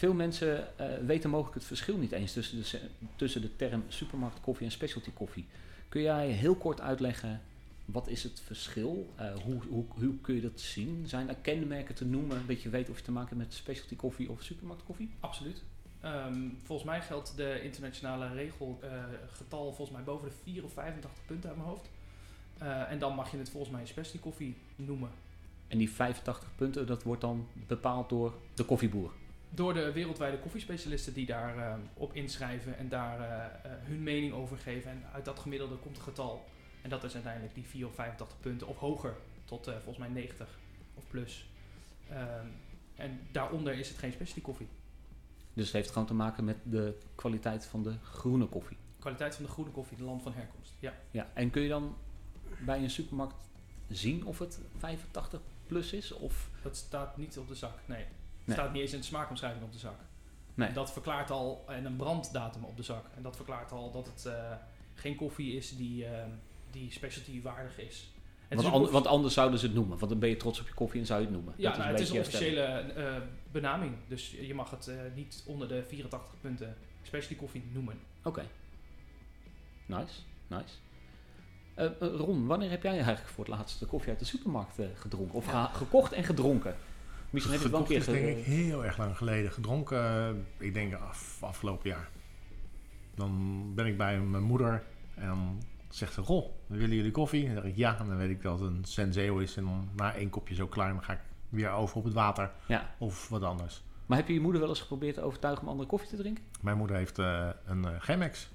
veel mensen uh, weten mogelijk het verschil niet eens tussen de, tussen de term supermarktkoffie en specialty koffie. Kun jij heel kort uitleggen wat is het verschil? Uh, hoe, hoe, hoe, kun je dat zien? Zijn er kenmerken te noemen dat je weet of je te maken hebt met specialty koffie of supermarktkoffie? Absoluut. Um, volgens mij geldt de internationale regelgetal uh, volgens mij boven de 4 of 85 punten uit mijn hoofd. Uh, en dan mag je het volgens mij specialty koffie noemen. En die 85 punten, dat wordt dan bepaald door de koffieboer? Door de wereldwijde koffiespecialisten die daarop uh, op inschrijven en daar hun mening over geven. En uit dat gemiddelde komt het getal. En dat is uiteindelijk die 4 of 85 punten of hoger tot volgens mij 90 of plus. Um, en daaronder is het geen specialty koffie. Dus het heeft gewoon te maken met de kwaliteit van de groene koffie. Kwaliteit van de groene koffie, de land van herkomst. Ja. ja. En kun je dan bij een supermarkt zien of het 85 plus is? Of? Dat staat niet op de zak, nee. Nee. staat niet eens in de smaakomschrijving op de zak. Nee. Dat verklaart al, en een branddatum op de zak. En dat verklaart al dat het uh, geen koffie is die, uh, die specialty waardig is. Want, an, want, anders zouden ze het noemen. Want dan ben je trots op je koffie en zou je het noemen. Ja, nou, het is een officiële uh, benaming. Dus je mag het uh, niet onder de 84 punten specialty koffie noemen. Oké. Okay. Nice, nice. Ron, wanneer heb jij eigenlijk voor het laatst de koffie uit de supermarkt gedronken? Of ja. gekocht en gedronken? Misschien heb je het wel een keer is denk ik heel erg lang geleden. Gedronken, ik denk af, afgelopen jaar. Dan ben ik bij mijn moeder en dan zegt ze, goh, willen jullie koffie? En dan zeg ik ja, en dan weet ik dat het een Senseo is. En dan na één kopje zo klaar, dan ga ik weer over op het water ja. of wat anders. Maar heb je je moeder wel eens geprobeerd te overtuigen om andere koffie te drinken? Mijn moeder heeft uh, een uh, Chemex.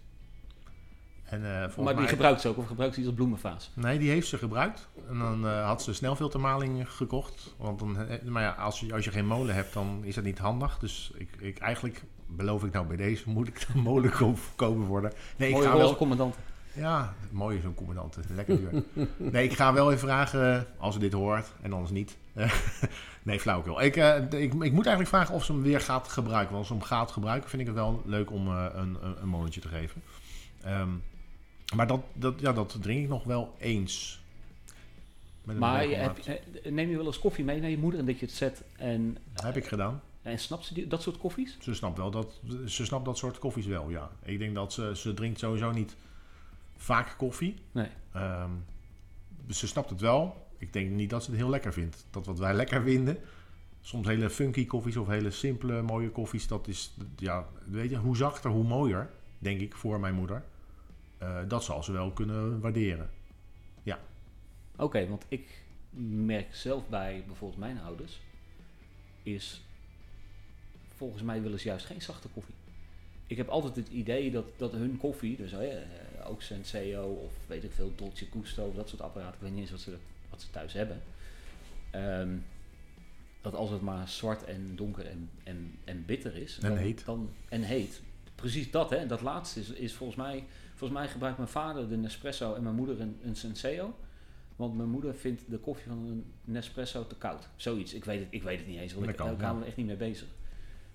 En, uh, maar die mij... gebruikt ze ook, of gebruikt ze die als bloemenvaas? Nee, die heeft ze gebruikt. En dan had ze snelfiltermaling gekocht. Want dan, maar ja, als je, als je geen molen hebt, dan is dat niet handig. Dus ik, ik, eigenlijk beloof ik nou bij deze, moet ik de molen kopen worden. Nee, ik ga wel commandant. Ja, mooi zo'n commandant. Lekker duur. nee, ik ga wel even vragen als ze dit hoort en anders niet. nee, flauwekul. Ik, uh, ik, ik moet eigenlijk vragen of ze hem weer gaat gebruiken. Want als ze hem gaat gebruiken, vind ik het wel leuk om uh, een, een, een molentje te geven. Um, maar dat, dat, ja, dat drink ik nog wel eens. Maar je heb, neem je wel eens koffie mee naar je moeder en dat je het zet en... heb ik gedaan. En snapt ze die, dat soort koffies? Ze snapt wel dat, ze snapt dat soort koffies wel, ja. Ik denk dat ze, ze drinkt sowieso niet vaak koffie. Nee. Um, ze snapt het wel. Ik denk niet dat ze het heel lekker vindt. Dat wat wij lekker vinden, soms hele funky koffies of hele simpele mooie koffies, dat is, ja, weet je, hoe zachter, hoe mooier, denk ik, voor mijn moeder. Uh, dat zal ze wel kunnen waarderen. Ja. Oké, okay, want ik merk zelf bij bijvoorbeeld mijn ouders, is volgens mij willen ze juist geen zachte koffie ik heb altijd het idee dat, dat hun koffie, dus uh, ook Senseo of weet ik veel, Dolce Gusto, dat soort apparaten, ik weet niet eens wat ze, wat ze thuis hebben. Um, dat als het maar zwart en donker en, en, en bitter is. En dan, heet. Dan, en heet. Precies dat, hè. Dat laatste is, is volgens mij... Volgens mij gebruikt mijn vader de Nespresso en mijn moeder een, een Senseo. Want mijn moeder vindt de koffie van een Nespresso te koud. Zoiets. Ik weet het, ik weet het niet eens. Want ik, we echt niet mee bezig.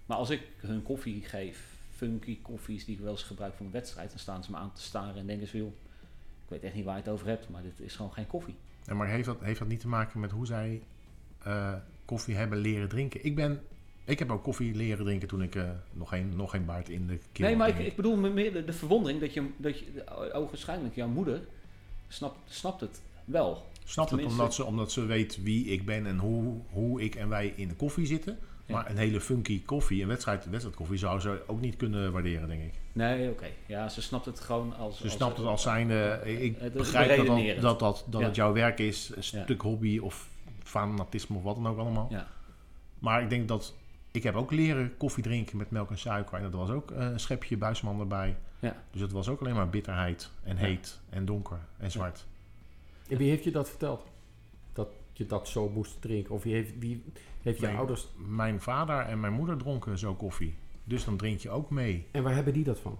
Maar als ik hun koffie geef funky koffies die ik wel eens gebruik voor een wedstrijd. Dan staan ze me aan te staren en denken ze, joh, ik weet echt niet waar je het over hebt, maar dit is gewoon geen koffie. Ja, maar heeft dat, heeft dat niet te maken met hoe zij uh, koffie hebben leren drinken? Ik ben ik heb ook koffie leren drinken toen ik uh, nog, geen, nog geen baard in de keel Nee, maar ik, ik, bedoel meer de, de, verwondering dat je, dat je ogenschijnlijk jouw moeder snapt, snapt het wel. Snapt het omdat ze, omdat ze weet wie ik ben en hoe, hoe ik en wij in de koffie zitten. Maar een hele funky koffie, een wedstrijd, wedstrijdkoffie, zou ze ook niet kunnen waarderen, denk ik. Nee, oké. Ja, ze snapt het gewoon als... Ze als snapt het als zijnde... Ik begrijp dat, dat, dat, dat, dat het jouw werk is, een stuk hobby of fanatisme of wat dan ook allemaal. Ja. Maar ik denk dat... Ik heb ook leren koffie drinken met melk en suiker. En dat was ook een schepje buisman erbij. Ja. Dus het was ook alleen maar bitterheid en heet en donker en zwart. En wie heeft je dat verteld? je dat zo moest drinken? Of wie heeft, wie heeft je ouders... Mijn vader en mijn moeder dronken zo koffie. Dus dan drink je ook mee. En waar hebben die dat van?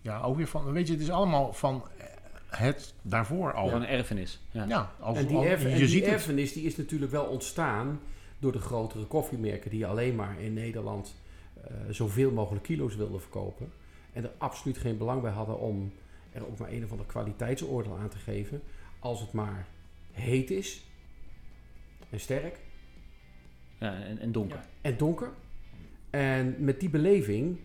Ja, ook weer van, weet je, het is allemaal van eh, het daarvoor al. Ja, een erfenis. Ja. als, en die, erf- en je die het. erfenis die is natuurlijk wel ontstaan door de grotere koffiemerken die alleen maar in Nederland eh, zoveel mogelijk kilo's wilden verkopen. En er absoluut geen belang bij hadden om er ook maar een of ander kwaliteitsoordeel aan te geven. Als het maar heet is en sterk Ja, en, en donker. Ja. en donker. En met die beleving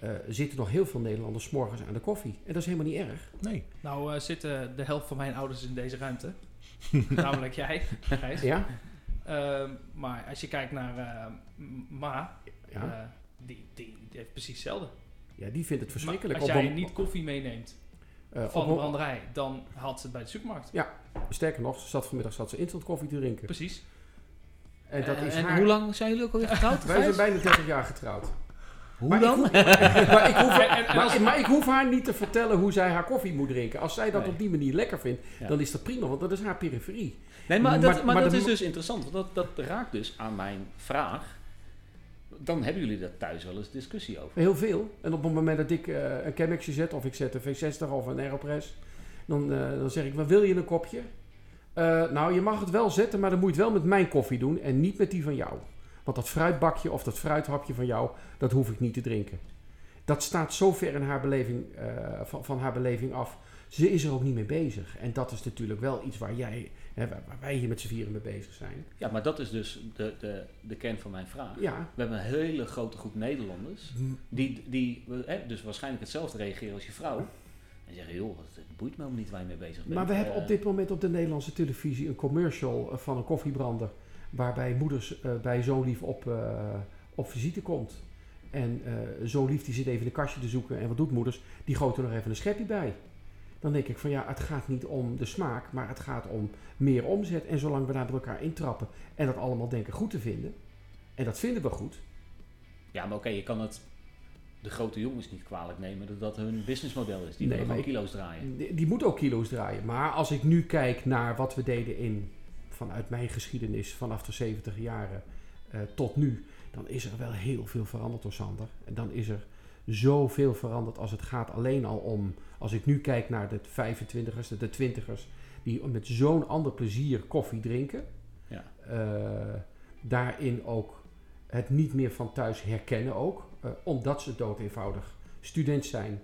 eh, zitten nog heel veel Nederlanders 's morgens aan de koffie. En dat is helemaal niet erg. Nee, Nou eh, zitten de helft van mijn ouders in deze ruimte. Namelijk jij, Gijs. Ja? Ehm, maar als je kijkt naar eh, Ma, Ja, eh, die, die, die heeft precies hetzelfde. ja die vindt het verschrikkelijk. Maar als jij niet koffie meeneemt eh, van de branderij, dan haalt ze het bij de supermarkt. Sterker nog, ze zat vanmiddag zat ze instant koffie te drinken. Precies. En dat is en haar... hoe lang zijn jullie ook alweer getrouwd? Wij zijn bijna 30 jaar getrouwd. Hoe maar dan? Ik, maar, ik hoef, En- en- en maar, als- maar ik hoef haar niet te vertellen hoe zij haar koffie moet drinken. Als zij dat Nee. op die manier lekker vindt, Ja. dan is dat prima, want dat is haar periferie. Nee, maar, Maar- dat, maar, maar dat is dus interessant. Want dat, dat raakt dus aan mijn vraag. Dan hebben jullie daar thuis wel eens discussie over. Heel veel. En op het moment dat ik eh, een Chemexje zet, of ik zet een V60 of een Aeropress, dan, eh, dan zeg ik, wat wil je een kopje? Eh, nou, je mag het wel zetten, maar dan moet je het wel met mijn koffie doen en niet met die van jou. Want dat fruitbakje of dat fruithapje van jou, dat hoef ik niet te drinken. Dat staat zo ver in haar beleving, eh, van, van haar beleving af. Ze is er ook niet mee bezig. En dat is natuurlijk wel iets waar, jij, hè, waar, waar wij hier met z'n vieren mee bezig zijn. Ja, maar dat is dus de, de, de kern van mijn vraag. Ja, We hebben een hele grote groep Nederlanders. Die, die hè, dus waarschijnlijk hetzelfde reageren als je vrouw. En zeggen, joh, het, het boeit me ook niet waar je mee bezig bent. Maar we hebben Eh, op dit moment op de Nederlandse televisie een commercial eh, van een koffiebrander. Waarbij moeders eh, bij zo'n lief op, eh, op visite komt. En eh zo'n lief die zit even in een kastje te zoeken. En wat doet moeders? Die gooit er nog even een schepje bij. Dan denk ik van ja, het gaat niet om de smaak, maar het gaat om meer omzet. En zolang we daar met elkaar intrappen en dat allemaal denken goed te vinden. En dat vinden we goed. Ja, maar oké, je kan het de grote jongens niet kwalijk nemen dat dat hun businessmodel is. Die Nee, willen gewoon kilo's draaien. Die, die moet ook kilo's draaien. Maar als ik nu kijk naar wat we deden in, vanuit mijn geschiedenis vanaf de 70 jaren eh, tot nu, dan is er wel heel veel veranderd door Sander. En dan is er zoveel veranderd als het gaat alleen al om, als ik nu kijk naar de 25ers, de 20ers, die met zo'n ander plezier koffie drinken. Ja. Eh, daarin ook het niet meer van thuis herkennen ook, eh, omdat ze dood eenvoudig student zijn,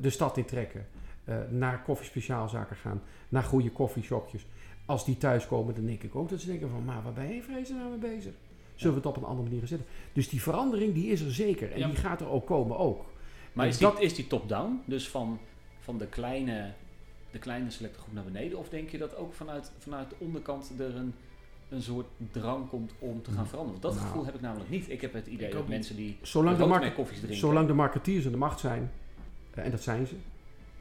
de stad intrekken, naar koffiespeciaalzaken gaan, naar goede koffieshopjes. Als die thuiskomen, dan denk ik ook dat ze denken van, maar waar ben je vrezen nou mee bezig? Zullen we het op een andere manier zetten? Dus die verandering die is er zeker en Ja. die gaat er ook komen ook. Maar is die, dat- is die top-down? Dus van, van de, kleine, de kleine selecte groep naar beneden? Of denk je dat ook vanuit, vanuit de onderkant er een, een soort drang komt om te gaan veranderen? Want dat Nou. gevoel heb ik namelijk niet. Ik heb het idee dat mensen die Zolang de, koffies drinken... zolang de marketeers in de macht zijn, eh, en dat zijn ze,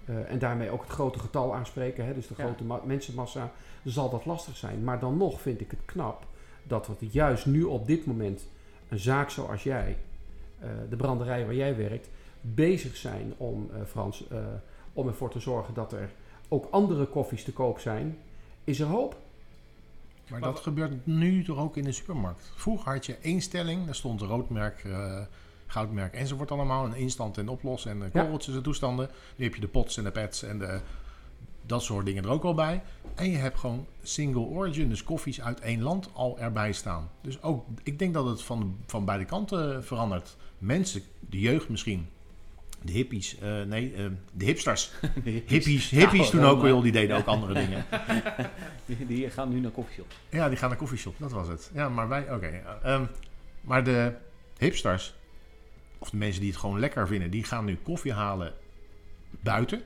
eh, en daarmee ook het grote getal aanspreken, hè, dus de Ja. grote ma- mensenmassa, zal dat lastig zijn. Maar dan nog vind ik het knap dat we juist nu op dit moment een zaak zoals jij, eh, de branderij waar jij werkt, bezig zijn om, eh, Frans, eh, om ervoor te zorgen dat er ook andere koffies te koop zijn. Is er hoop? Maar Maar dat gebeurt nu toch ook in de supermarkt. Vroeger had je één stelling, daar stond roodmerk, eh, goudmerk enzovoort allemaal. Een instant en oplos en Ja. korreltjes en toestanden. Nu heb je de pots en de pads en de, dat soort dingen er ook al bij. En je hebt gewoon single origin, dus koffies uit één land al erbij staan. Dus ook, ik denk dat het van, van beide kanten verandert. Mensen, de jeugd misschien, de hippies, eh, nee, eh, de hipsters. Hippies, hippies Ja, toen ook wel, die deden ook andere dingen. Die, die gaan nu naar koffieshop. Ja, die gaan naar koffieshop, dat was het. Ja, maar wij, oké. ehm, maar de hipsters, of de mensen die het gewoon lekker vinden, die gaan nu koffie halen buiten.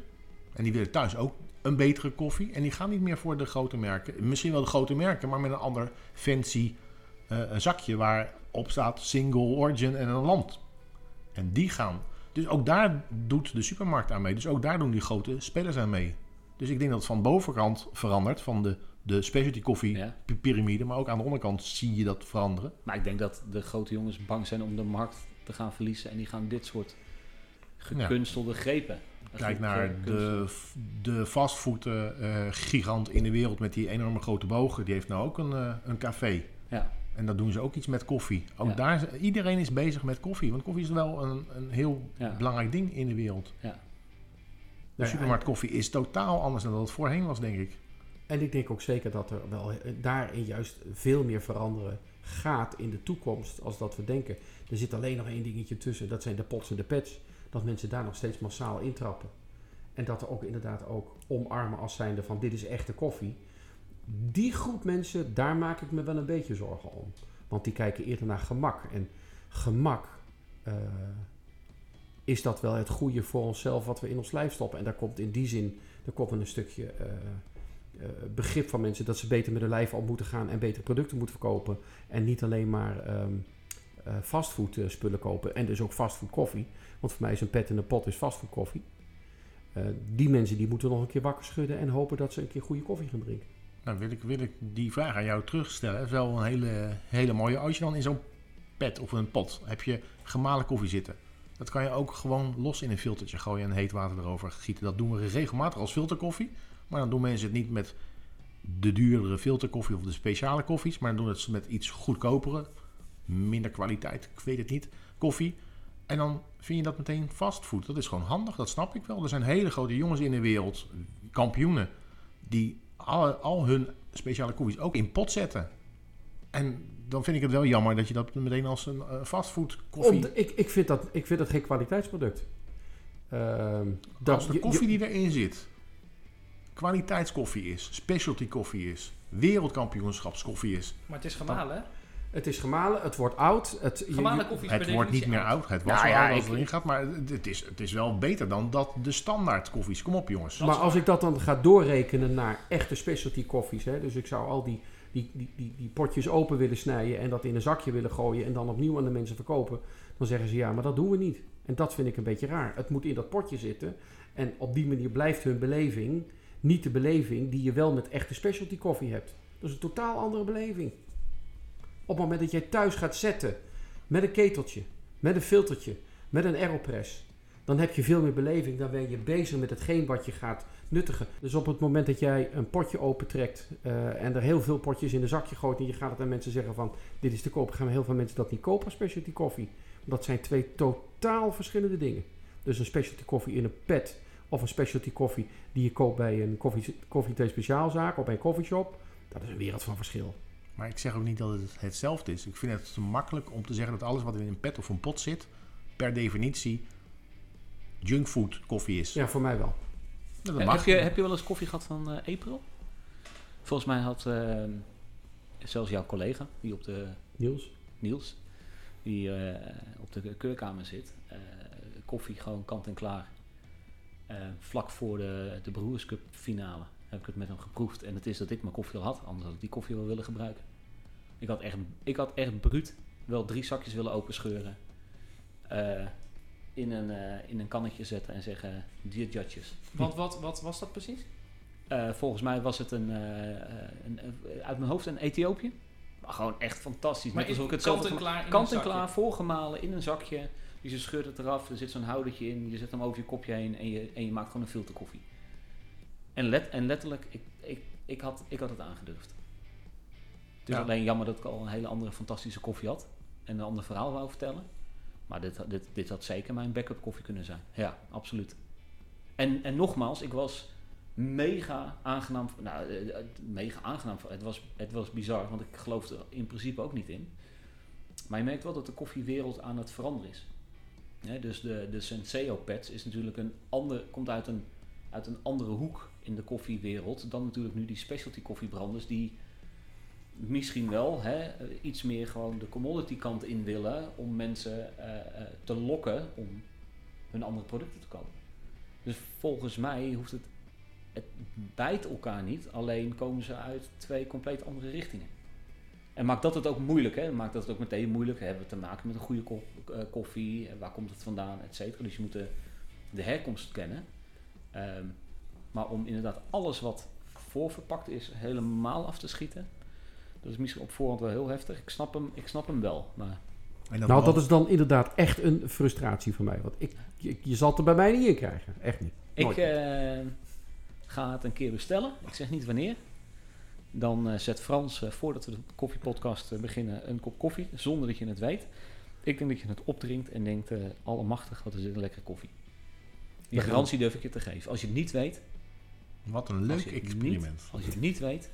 En die willen thuis ook een betere koffie. En die gaan niet meer voor de grote merken. Misschien wel de grote merken, maar met een ander fancy eh, zakje waarop staat single origin en een land. En die gaan. Dus ook daar doet de supermarkt aan mee. Dus ook daar doen die grote spelers aan mee. Dus ik denk dat het van de bovenkant verandert, van de, de specialty koffie Ja. piramide. Maar ook aan de onderkant zie je dat veranderen. Maar ik denk dat de grote jongens bang zijn om de markt te gaan verliezen. En die gaan dit soort gekunstelde grepen Kijk naar de, de fastfood eh, gigant in de wereld met die enorme grote bogen. Die heeft nou ook een, eh, een café. Ja. En dat doen ze ook iets met koffie. Ook Ja. daar, iedereen is bezig met koffie. Want koffie is wel een, een heel Ja. belangrijk ding in de wereld. Ja. De supermarkt koffie is totaal anders dan dat het voorheen was, denk ik. En ik denk ook zeker dat er wel eh, daarin juist veel meer veranderen gaat in de toekomst als dat we denken. Er zit alleen nog één dingetje tussen, dat zijn de pots en de pets. Dat mensen daar nog steeds massaal intrappen. En dat er ook inderdaad ook omarmen als zijnde van dit is echte koffie. Die groep mensen, daar maak ik me wel een beetje zorgen om. Want die kijken eerder naar gemak. En gemak, eh, is dat wel het goede voor onszelf wat we in ons lijf stoppen. En daar komt in die zin, daar komt een stukje... eh, eh, begrip van mensen dat ze beter met hun lijf om moeten gaan en betere producten moeten verkopen. En niet alleen maar eh, fastfood eh, spullen kopen en dus ook fastfood koffie. Want voor mij is een pet in een pot is fastfood koffie. Die mensen die moeten nog een keer wakker schudden en hopen dat ze een keer goede koffie gaan drinken. Nou, wil ik, wil ik die vraag aan jou terugstellen. Dat is wel een hele, hele mooie. Als je dan in zo'n pet of een pot heb je gemalen koffie zitten. Dat kan je ook gewoon los in een filtertje gooien en heet water erover gieten. Dat doen we regelmatig als filterkoffie. Maar dan doen mensen het niet met de duurdere filterkoffie of de speciale koffies. Maar dan doen het met iets goedkopere, minder kwaliteit, ik weet het niet, koffie. En dan vind je dat meteen fastfood. Dat is gewoon handig, dat snap ik wel. Er zijn hele grote jongens in de wereld, kampioenen, die al, al hun speciale koffies ook in pot zetten. En dan vind ik het wel jammer dat je dat meteen als een eh, fastfood koffie... Om ik, ik, vind dat, ik vind dat geen kwaliteitsproduct. Dat, als de je- koffie je- die erin zit kwaliteitskoffie is, specialty koffie is, wereldkampioenschapskoffie is. Maar het is gemalen, hè? het is gemalen, het wordt oud. Het, je- Gemalen je- koffie is Het wordt niet meer oud. Het was Nou wel ja, oud als het erin gaat, maar het- is, het is wel beter dan dat de standaard koffies. Kom op jongens. Maar als ik dat dan ga doorrekenen naar echte specialty koffies, hè, dus ik zou al die, die, die, die, die potjes open willen snijden en dat in een zakje willen gooien en dan opnieuw aan de mensen verkopen, dan zeggen ze ja, maar dat doen we niet. En dat vind ik een beetje raar. Het moet in dat potje zitten en op die manier blijft hun beleving niet de beleving die je wel met echte specialty koffie hebt. Dat is een totaal andere beleving. Op het moment dat jij thuis gaat zetten met een keteltje, met een filtertje, met een aeropress, dan heb je veel meer beleving. Dan ben je bezig met hetgeen wat je gaat nuttigen. Dus op het moment dat jij een potje opentrekt eh en er heel veel potjes in een zakje gooit en je gaat het aan mensen zeggen van dit is te koop, gaan heel veel mensen dat niet kopen specialty koffie. Dat zijn twee totaal verschillende dingen. Dus een specialty koffie in een pet of een specialty koffie die je koopt bij een koffie, koffie speciaalzaak of bij een coffeeshop, dat is een wereld van verschil. Maar ik zeg ook niet dat het hetzelfde is. Ik vind het te makkelijk om te zeggen dat alles wat in een pet of een pot zit, per definitie junkfood koffie is. Ja, voor mij wel. Dat mag. heb, je, heb je wel eens koffie gehad van eh April? Volgens mij had eh, zelfs jouw collega, die op de Niels? Niels, die eh, op de keurkamer zit, eh, koffie gewoon kant en klaar. Eh, vlak voor de, de Brewers Cup finale heb ik het met hem geproefd. En het is dat ik mijn koffie al had, anders had ik die koffie wel willen gebruiken. Ik had echt, ik had echt bruut wel drie zakjes willen openscheuren. eh, in, een, eh, in een kannetje zetten en zeggen, dear judges. Want wat, wat was dat precies? Volgens mij was het een, een, uit mijn hoofd een Ethiopië. Maar gewoon echt fantastisch. Net alsof ik het kant en klaar Kant en klaar, voorgemalen in een zakje. Dus je scheurt het eraf, er zit zo'n houdertje in. Je zet hem over je kopje heen en je, en je maakt gewoon een filterkoffie. En, let, en letterlijk, ik, ik, ik, had, ik had het aangedurfd. Het is Ja. alleen jammer dat ik al een hele andere fantastische koffie had. En een ander verhaal wou vertellen. Maar dit, dit, dit had zeker mijn backup koffie kunnen zijn. Ja, absoluut. En, en nogmaals, ik was mega aangenaam. Nou, eh, eh, mega aangenaam. Het was, het was bizar, want ik geloofde er in principe ook niet in. Maar je merkt wel dat de koffiewereld aan het veranderen is. Dus de, de Senseo pads is natuurlijk een ander, komt uit een, uit een andere hoek in de koffiewereld dan natuurlijk nu die specialty koffiebranders die misschien wel hè, iets meer gewoon de commodity kant in willen om mensen eh, eh, te lokken om hun andere producten te kopen. Dus volgens mij hoeft het, het bijt elkaar niet, alleen komen ze uit twee compleet andere richtingen. En maakt dat het ook moeilijk, hè? Maakt dat het ook meteen moeilijk. Hebben we te maken met een goede ko- eh, koffie? Waar komt het vandaan, et cetera. Dus je moet de, de herkomst kennen. Ehm, maar om inderdaad alles wat voorverpakt is helemaal af te schieten, dat is misschien op voorhand wel heel heftig. Ik snap hem, ik snap hem wel, maar En nou, dat is dan inderdaad echt een frustratie voor mij. Want ik, je, je zal het er bij mij niet in krijgen. Echt niet. Ik eh, ga het een keer bestellen. Ik zeg niet wanneer. Dan eh, zet Frans, eh, voordat we de koffiepodcast eh, beginnen, een kop koffie. Zonder dat je het weet. Ik denk dat je het opdrinkt en denkt, allemachtig, wat is dit een lekkere koffie. Die Dat garantie durf ik je te geven. Als je het niet weet, Wat een leuk experiment. Niet, als je het niet weet,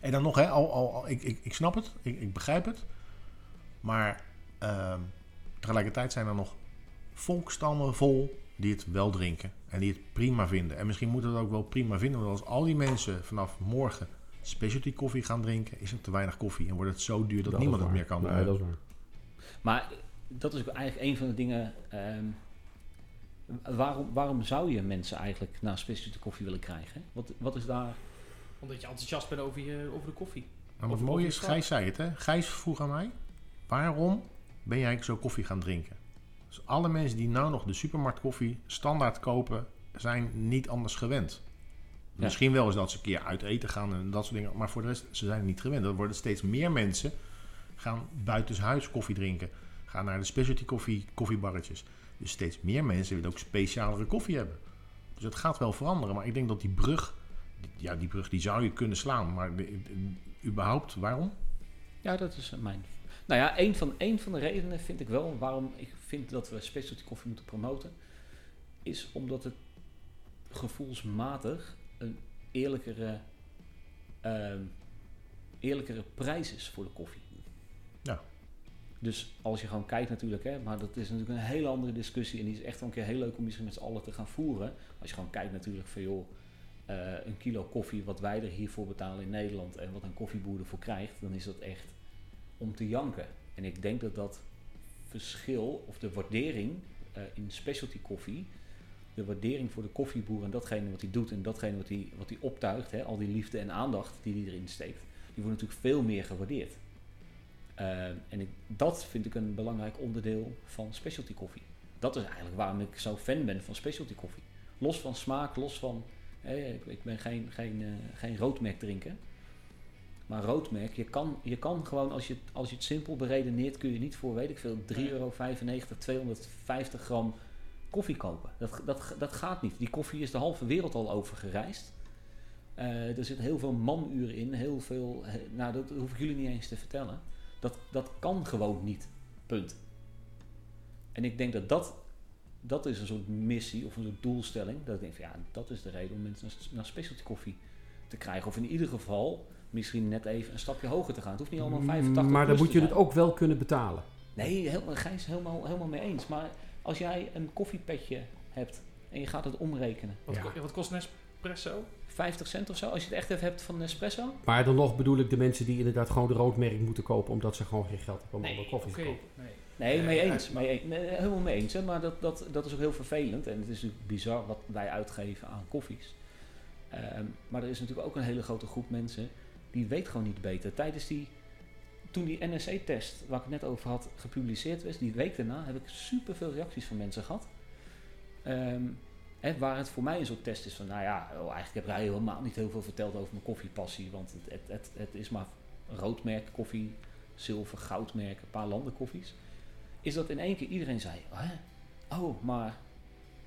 En dan nog, hè, al, al, al- ik, ik, ik snap het, ik, ik begrijp het. Maar ehm, tegelijkertijd zijn er nog volkstammen vol die het wel drinken. En die het prima vinden. En misschien moeten we het ook wel prima vinden. Want als al die mensen vanaf morgen specialty koffie gaan drinken, is er te weinig koffie. En wordt het zo duur dat, Dat niemand het meer kan. Nee, dat is waar. Maar dat is ook eigenlijk een van de dingen. ehm, waarom, waarom zou je mensen eigenlijk naar specialty koffie willen krijgen? Wat, wat is daar. Omdat je enthousiast bent over, je, over de koffie. Maar wat mooi is, Gijs zei het, hè? Gijs vroeg aan mij, waarom ben jij zo koffie gaan drinken? Dus alle mensen die nou nog de supermarkt koffie standaard kopen, zijn niet anders gewend. Ja. Misschien wel eens dat ze een keer uit eten gaan en dat soort dingen, maar voor de rest, ze zijn het niet gewend. Er worden steeds meer mensen gaan buitenshuis koffie drinken, gaan naar de specialty koffie, koffiebarretjes. Dus steeds meer mensen willen ook specialere koffie hebben. Dus het gaat wel veranderen, maar ik denk dat die brug, ja, die brug die zou je kunnen slaan, maar de- de- überhaupt, waarom? Ja, dat is mijn. Nou ja, een van, een van de redenen vind ik wel waarom ik vind dat we specialty koffie moeten promoten. Is omdat het gevoelsmatig een eerlijkere, ehm, eerlijkere prijs is voor de koffie. Ja. Dus als je gewoon kijkt natuurlijk, hè, maar dat is natuurlijk een hele andere discussie. En die is echt wel een keer heel leuk om misschien met z'n allen te gaan voeren. Als je gewoon kijkt natuurlijk van joh, eh, een kilo koffie wat wij er hiervoor betalen in Nederland en wat een koffieboer ervoor krijgt, dan is dat echt om te janken. En ik denk dat dat verschil of de waardering eh, in specialty koffie, de waardering voor de koffieboer en datgene wat hij doet en datgene wat hij, wat hij optuigt, hè, al die liefde en aandacht die hij erin steekt, die wordt natuurlijk veel meer gewaardeerd. Eh, en ik, dat vind ik een belangrijk onderdeel van specialty koffie. Dat is eigenlijk waarom ik zo fan ben van specialty koffie. Los van smaak, los van. ik, ben geen, geen, eh, geen roodmerk drinken. Maar roodmerk, je kan, je kan gewoon, als je, het- als je het simpel beredeneert, kun je niet voor, weet ik veel, 3,95 euro, 250 gram koffie kopen. Dat, dat, dat gaat niet. Die koffie is de halve wereld al over gereisd. Eh, er zit heel veel manuren in, heel veel. he- nou, dat hoef ik jullie niet eens te vertellen. Dat, dat kan gewoon niet. Punt. En ik denk dat dat, dat is een soort missie of een soort doelstelling. Dat ik denk van ja, dat is de reden om mensen naar, naar specialty koffie te krijgen. Of in ieder geval misschien net even een stapje hoger te gaan. Het hoeft niet allemaal 85 maar dan moet je het ook wel kunnen betalen. Nee, helemaal, Gijs, helemaal, helemaal mee eens. Maar als jij een koffiepetje hebt en je gaat het omrekenen. Wat, Ja. ko- wat kost Nespresso? 50 cent of zo, als je het echt even hebt van Nespresso. Maar dan nog bedoel ik de mensen die inderdaad gewoon de roodmerk moeten kopen, omdat ze gewoon geen geld hebben om andere koffie te kopen. Nee. Nee, Nee, mee eens. Mee eens. Nee, helemaal mee eens. Hè? Maar dat, dat, dat is ook heel vervelend. En het is natuurlijk bizar wat wij uitgeven aan koffies. Ehm, maar er is natuurlijk ook een hele grote groep mensen die weet gewoon niet beter. Tijdens die, toen die NSC-test, waar ik het net over had, gepubliceerd was, die week daarna, heb ik superveel reacties van mensen gehad. Ehm, hè, waar het voor mij een soort test is van, nou ja, oh, eigenlijk heb jij helemaal niet heel veel verteld over mijn koffiepassie. Want het, het, het, is maar roodmerk koffie, zilver, goudmerk, een paar landen koffies is dat in één keer iedereen zei: Hè? Oh, maar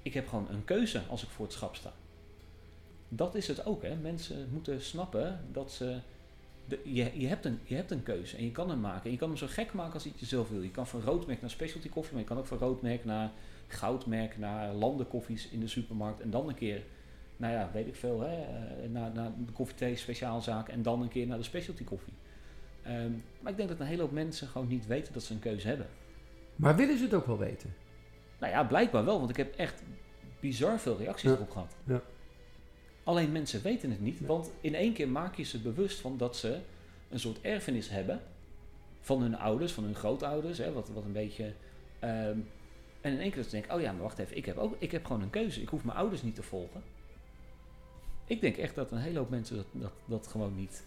ik heb gewoon een keuze als ik voor het schap sta. Dat is het ook, hè? Mensen moeten snappen dat ze. De, je, je, hebt een, je hebt een keuze en je kan hem maken. En je kan hem zo gek maken als je het zelf wil. Je kan van roodmerk naar specialty koffie, maar je kan ook van roodmerk naar goudmerk, naar landenkoffies in de supermarkt. En dan een keer, nou ja, weet ik veel, hè, eh, naar, naar de koffiethee speciaalzaak en dan een keer naar de specialty koffie. Ehm, maar ik denk dat een hele hoop mensen gewoon niet weten dat ze een keuze hebben. Maar willen ze het ook wel weten? Nou ja, blijkbaar wel, want ik heb echt bizar veel reacties Ja. erop gehad. Ja. Alleen mensen weten het niet, want in één keer maak je ze bewust van dat ze een soort erfenis hebben van hun ouders, van hun grootouders, hè, wat, wat een beetje. ehm, en in één keer dat ze denken, oh ja, maar wacht even, ik heb, ook, ik heb gewoon een keuze, ik hoef mijn ouders niet te volgen. Ik denk echt dat een hele hoop mensen dat, dat, dat gewoon niet.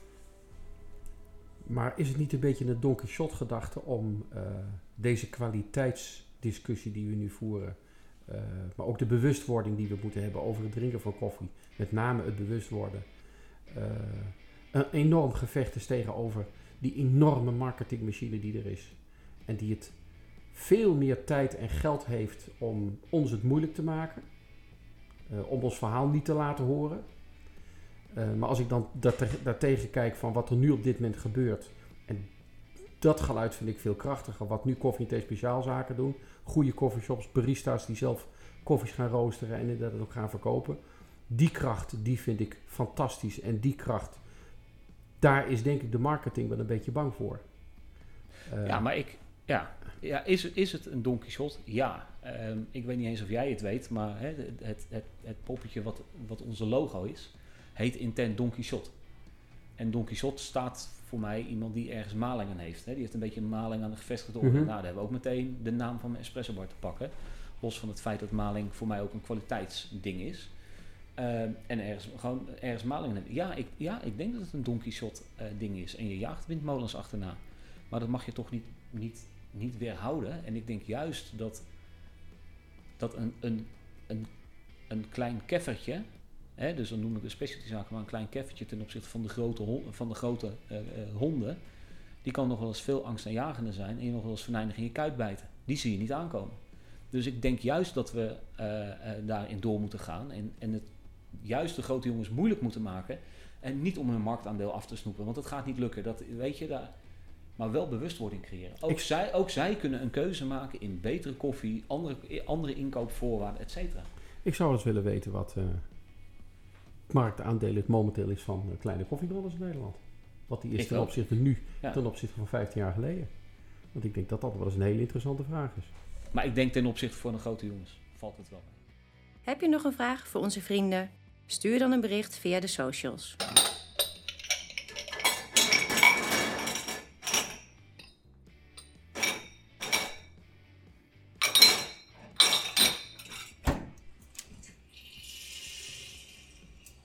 Maar is het niet een beetje een Don Quixote gedachte om eh, deze kwaliteitsdiscussie die we nu voeren, eh, maar ook de bewustwording die we moeten hebben over het drinken van koffie, met name het bewust worden, eh, een enorm gevecht is tegenover die enorme marketingmachine die er is. en die het veel meer tijd en geld heeft om ons het moeilijk te maken. eh, om ons verhaal niet te laten horen. Maar als ik dan daarte- daartegen kijk van wat er nu op dit moment gebeurt. Dat geluid vind ik veel krachtiger. Wat nu koffie en thee speciaalzaken doen. Goede coffeeshops, barista's die zelf koffies gaan roosteren en dat ook gaan verkopen. Die kracht, die vind ik fantastisch. En die kracht, daar is denk ik de marketing wel een beetje bang voor. Ja, maar ik... Ja, ja is, is het een Don Quixote? Ja. Ehm, ik weet niet eens of jij het weet, maar het, het, het poppetje wat, wat onze logo is, heet intent Don Quixote. En Don Quixote staat voor mij iemand die ergens maling aan heeft. Hè. Die heeft een beetje maling aan de gevestigde orde. Mhm. Nou, daar hebben we ook meteen de naam van mijn espresso bar te pakken. Los van het feit dat maling voor mij ook een kwaliteitsding is. Ehm, en ergens, gewoon ergens maling aan hebben. Ja ik, ja, ik denk dat het een Don Quixote eh, ding is. En je jaagt windmolens achterna. Maar dat mag je toch niet, niet, niet weerhouden. En ik denk juist dat, dat een, een, een, een klein keffertje, hè, dus dan noem ik de specialty zaken maar een klein keffertje ten opzichte van de grote, van de grote eh, eh, honden, die kan nog wel eens veel angstaanjagender zijn en je nog wel eens venijnig in je kuit bijten. Die zie je niet aankomen. Dus ik denk juist dat we eh, daarin door moeten gaan en, en het juist de grote jongens moeilijk moeten maken en niet om hun marktaandeel af te snoepen, want het gaat niet lukken. Dat, weet je, daar, maar wel bewustwording creëren. Ook, Ik- zij, ook zij kunnen een keuze maken in betere koffie, andere, andere inkoopvoorwaarden, et cetera. Ik zou eens willen weten wat marktaandeel het momenteel is van eh, kleine koffiebrothers in Nederland. Wat die is Ik ten ook. opzichte nu, Ja. ten opzichte van 15 jaar geleden. Want ik denk dat dat wel eens een hele interessante vraag is. Maar ik denk ten opzichte van de grote jongens valt het wel mee. Heb je nog een vraag voor onze vrienden? Stuur dan een bericht via de socials.